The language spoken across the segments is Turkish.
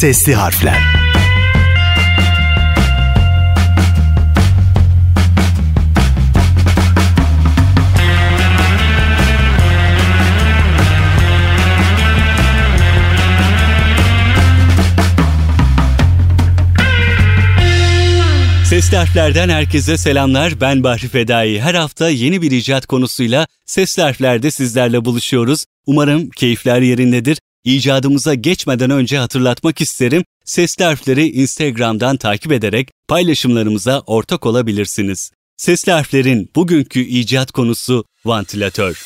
Sesli harfler. Sesli harflerden herkese selamlar. Ben Bahri Fedai. Her hafta yeni bir icat konusuyla sesli harflerde sizlerle buluşuyoruz. Umarım keyifler yerindedir. İcadımıza geçmeden önce hatırlatmak isterim. Sesli harfleri Instagram'dan takip ederek paylaşımlarımıza ortak olabilirsiniz. Sesli harflerin bugünkü icat konusu vantilatör.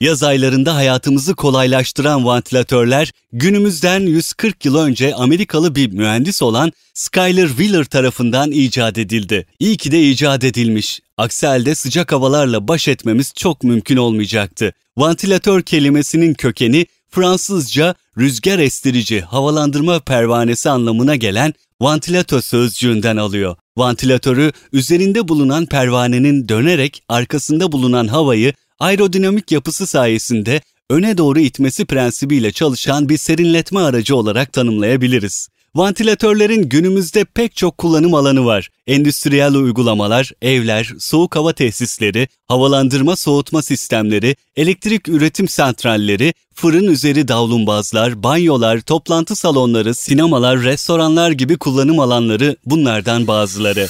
Yaz aylarında hayatımızı kolaylaştıran vantilatörler günümüzden 140 yıl önce Amerikalı bir mühendis olan Skyler Wheeler tarafından icat edildi. İyi ki de icat edilmiş. Aksi halde sıcak havalarla baş etmemiz çok mümkün olmayacaktı. Vantilatör kelimesinin kökeni Fransızca rüzgar estirici havalandırma pervanesi anlamına gelen vantilatör sözcüğünden alıyor. Vantilatörü üzerinde bulunan pervanenin dönerek arkasında bulunan havayı aerodinamik yapısı sayesinde öne doğru itmesi prensibiyle çalışan bir serinletme aracı olarak tanımlayabiliriz. Vantilatörlerin günümüzde pek çok kullanım alanı var. Endüstriyel uygulamalar, evler, soğuk hava tesisleri, havalandırma soğutma sistemleri, elektrik üretim santralleri, fırın üzeri davlumbazlar, banyolar, toplantı salonları, sinemalar, restoranlar gibi kullanım alanları bunlardan bazıları.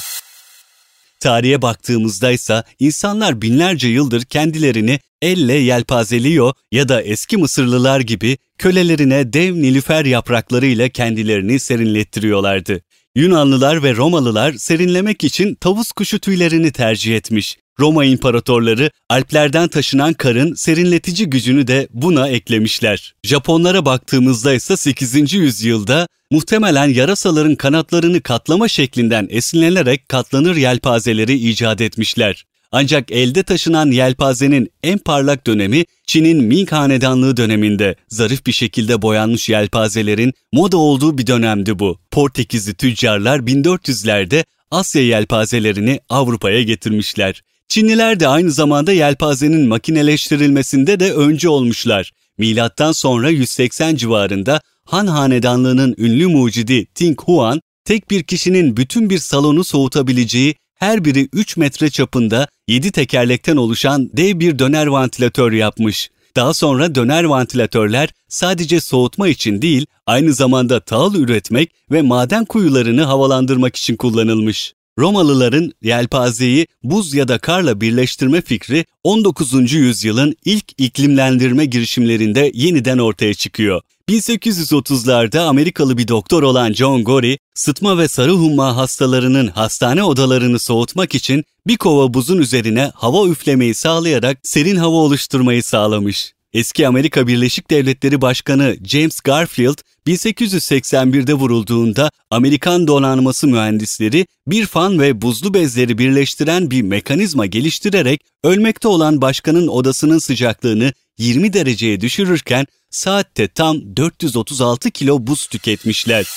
Tarihe baktığımızda ise insanlar binlerce yıldır kendilerini elle yelpazeliyor ya da eski Mısırlılar gibi kölelerine dev nilüfer yapraklarıyla kendilerini serinlettiriyorlardı. Yunanlılar ve Romalılar serinlemek için tavus kuşu tüylerini tercih etmiş. Roma imparatorları Alplerden taşınan karın serinletici gücünü de buna eklemişler. Japonlara baktığımızda ise 8. yüzyılda muhtemelen yarasaların kanatlarını katlama şeklinden esinlenerek katlanır yelpazeleri icat etmişler. Ancak elde taşınan yelpazenin en parlak dönemi Çin'in Ming Hanedanlığı döneminde zarif bir şekilde boyanmış yelpazelerin moda olduğu bir dönemdi bu. Portekizli tüccarlar 1400'lerde Asya yelpazelerini Avrupa'ya getirmişler. Çinliler de aynı zamanda yelpazenin makineleştirilmesinde de önce olmuşlar. Milattan sonra 180 civarında Han Hanedanlığı'nın ünlü mucidi Ting Huan, tek bir kişinin bütün bir salonu soğutabileceği her biri 3 metre çapında 7 tekerlekten oluşan dev bir döner vantilatör yapmış. Daha sonra döner vantilatörler sadece soğutma için değil, aynı zamanda tahıl üretmek ve maden kuyularını havalandırmak için kullanılmış. Romalıların yelpazeyi buz ya da karla birleştirme fikri 19. yüzyılın ilk iklimlendirme girişimlerinde yeniden ortaya çıkıyor. 1830'larda Amerikalı bir doktor olan John Gorey, sıtma ve sarı humma hastalarının hastane odalarını soğutmak için bir kova buzun üzerine hava üflemeyi sağlayarak serin hava oluşturmayı sağlamış. Eski Amerika Birleşik Devletleri Başkanı James Garfield 1881'de vurulduğunda Amerikan donanması mühendisleri bir fan ve buzlu bezleri birleştiren bir mekanizma geliştirerek ölmekte olan başkanın odasının sıcaklığını 20 dereceye düşürürken saatte tam 436 kilo buz tüketmişler.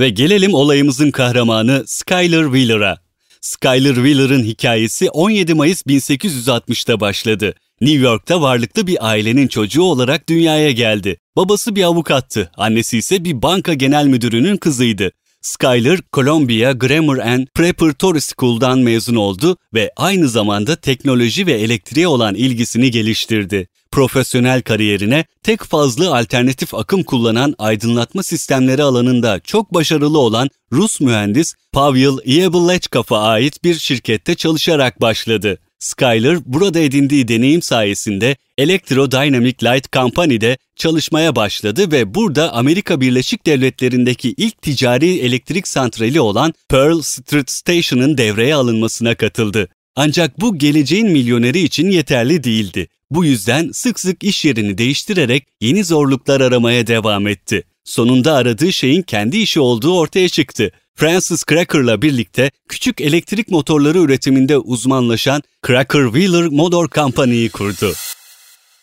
Ve gelelim olayımızın kahramanı Skyler Wheeler'a. Skyler Wheeler'ın hikayesi 17 Mayıs 1860'da başladı. New York'ta varlıklı bir ailenin çocuğu olarak dünyaya geldi. Babası bir avukattı, annesi ise bir banka genel müdürünün kızıydı. Skyler, Columbia Grammar and Preparatory School'dan mezun oldu ve aynı zamanda teknoloji ve elektriğe olan ilgisini geliştirdi. Profesyonel kariyerine tek fazlı alternatif akım kullanan aydınlatma sistemleri alanında çok başarılı olan Rus mühendis Pavel Yeblechkov'a ait bir şirkette çalışarak başladı. Skyler burada edindiği deneyim sayesinde Electro Dynamic Light Company'de çalışmaya başladı ve burada Amerika Birleşik Devletleri'ndeki ilk ticari elektrik santrali olan Pearl Street Station'ın devreye alınmasına katıldı. Ancak bu geleceğin milyoneri için yeterli değildi. Bu yüzden sık sık iş yerini değiştirerek yeni zorluklar aramaya devam etti. Sonunda aradığı şeyin kendi işi olduğu ortaya çıktı. Francis Cracker'la birlikte küçük elektrik motorları üretiminde uzmanlaşan Cracker Wheeler Motor Company'yi kurdu.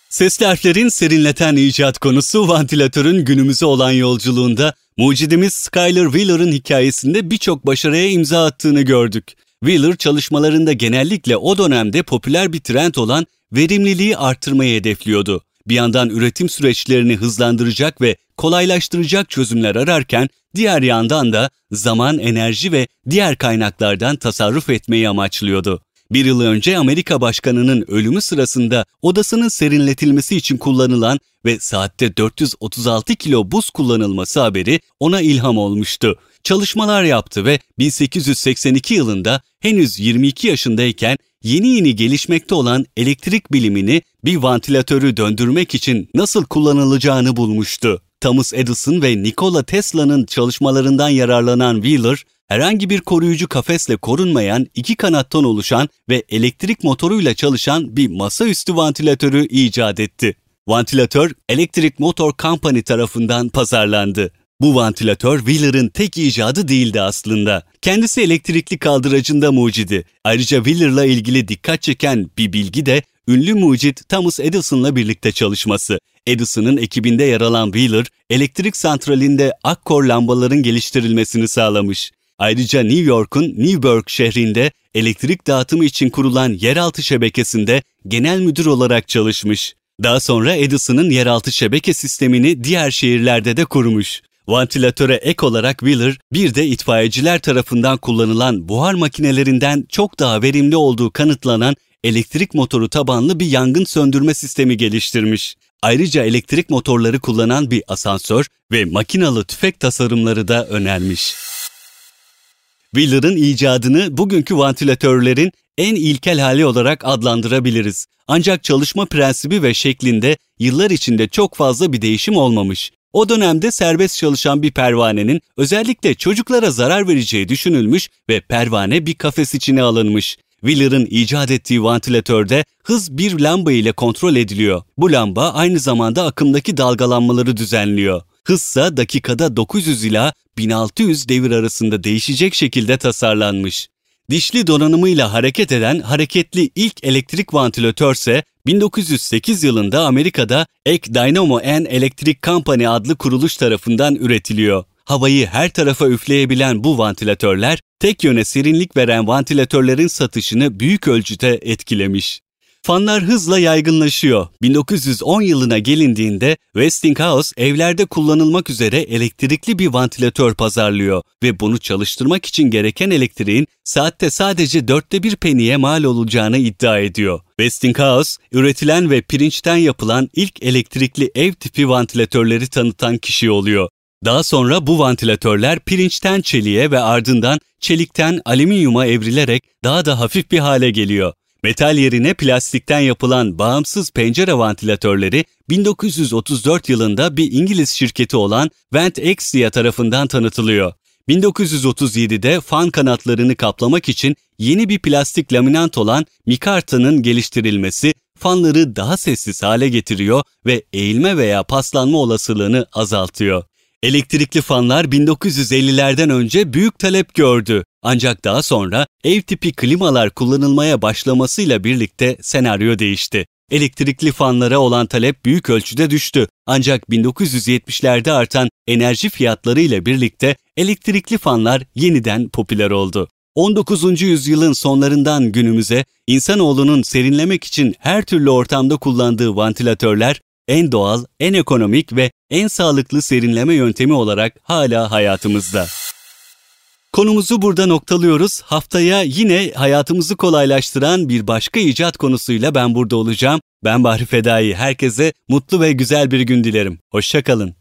Sesli harflerin serinleten icat konusu vantilatörün günümüze olan yolculuğunda mucidimiz Skyler Wheeler'ın hikayesinde birçok başarıya imza attığını gördük. Wheeler çalışmalarında genellikle o dönemde popüler bir trend olan verimliliği arttırmayı hedefliyordu. Bir yandan üretim süreçlerini hızlandıracak ve kolaylaştıracak çözümler ararken diğer yandan da zaman, enerji ve diğer kaynaklardan tasarruf etmeyi amaçlıyordu. Bir yıl önce Amerika Başkanı'nın ölümü sırasında odasının serinletilmesi için kullanılan ve saatte 436 kilo buz kullanılması haberi ona ilham olmuştu. Çalışmalar yaptı ve 1882 yılında henüz 22 yaşındayken yeni yeni gelişmekte olan elektrik bilimini bir vantilatörü döndürmek için nasıl kullanılacağını bulmuştu. Thomas Edison ve Nikola Tesla'nın çalışmalarından yararlanan Wheeler, herhangi bir koruyucu kafesle korunmayan iki kanattan oluşan ve elektrik motoruyla çalışan bir masaüstü vantilatörü icat etti. Vantilatör Electric Motor Company tarafından pazarlandı. Bu vantilatör Wheeler'ın tek icadı değildi aslında. Kendisi elektrikli kaldıracında mucidi. Ayrıca Wheeler'la ilgili dikkat çeken bir bilgi de ünlü mucit Thomas Edison'la birlikte çalışması. Edison'ın ekibinde yer alan Wheeler, elektrik santralinde akkor lambaların geliştirilmesini sağlamış. Ayrıca New York'un Newburgh şehrinde elektrik dağıtımı için kurulan yeraltı şebekesinde genel müdür olarak çalışmış. Daha sonra Edison'ın yeraltı şebeke sistemini diğer şehirlerde de kurmuş. Vantilatöre ek olarak Wheeler bir de itfaiyeciler tarafından kullanılan buhar makinelerinden çok daha verimli olduğu kanıtlanan elektrik motoru tabanlı bir yangın söndürme sistemi geliştirmiş. Ayrıca elektrik motorları kullanan bir asansör ve makinalı tüfek tasarımları da önermiş. Wheeler'ın icadını bugünkü vantilatörlerin en ilkel hali olarak adlandırabiliriz. Ancak çalışma prensibi ve şeklinde yıllar içinde çok fazla bir değişim olmamış. O dönemde serbest çalışan bir pervanenin özellikle çocuklara zarar vereceği düşünülmüş ve pervane bir kafes içine alınmış. Wheeler'ın icat ettiği vantilatörde hız bir lamba ile kontrol ediliyor. Bu lamba aynı zamanda akımdaki dalgalanmaları düzenliyor. Hızsa dakikada 900 ila 1600 devir arasında değişecek şekilde tasarlanmış. Dişli donanımıyla hareket eden hareketli ilk elektrik vantilatör ise 1908 yılında Amerika'da Ek Dynamo and Electric Company adlı kuruluş tarafından üretiliyor. Havayı her tarafa üfleyebilen bu vantilatörler tek yöne serinlik veren vantilatörlerin satışını büyük ölçüde etkilemiş. Fanlar hızla yaygınlaşıyor. 1910 yılına gelindiğinde Westinghouse evlerde kullanılmak üzere elektrikli bir vantilatör pazarlıyor ve bunu çalıştırmak için gereken elektriğin saatte sadece dörtte bir peniye mal olacağını iddia ediyor. Westinghouse, üretilen ve pirinçten yapılan ilk elektrikli ev tipi vantilatörleri tanıtan kişi oluyor. Daha sonra bu vantilatörler pirinçten çeliğe ve ardından çelikten alüminyuma evrilerek daha da hafif bir hale geliyor. Metal yerine plastikten yapılan bağımsız pencere vantilatörleri 1934 yılında bir İngiliz şirketi olan Ventexia tarafından tanıtılıyor. 1937'de fan kanatlarını kaplamak için yeni bir plastik laminant olan mikartanın geliştirilmesi fanları daha sessiz hale getiriyor ve eğilme veya paslanma olasılığını azaltıyor. Elektrikli fanlar 1950'lerden önce büyük talep gördü. Ancak daha sonra ev tipi klimalar kullanılmaya başlamasıyla birlikte senaryo değişti. Elektrikli fanlara olan talep büyük ölçüde düştü. Ancak 1970'lerde artan enerji fiyatları ile birlikte elektrikli fanlar yeniden popüler oldu. 19. yüzyılın sonlarından günümüze insanoğlunun serinlemek için her türlü ortamda kullandığı vantilatörler en doğal, en ekonomik ve en sağlıklı serinleme yöntemi olarak hala hayatımızda. Konumuzu burada noktalıyoruz. Haftaya yine hayatımızı kolaylaştıran bir başka icat konusuyla ben burada olacağım. Ben Bahri Fedai. Herkese mutlu ve güzel bir gün dilerim. Hoşçakalın.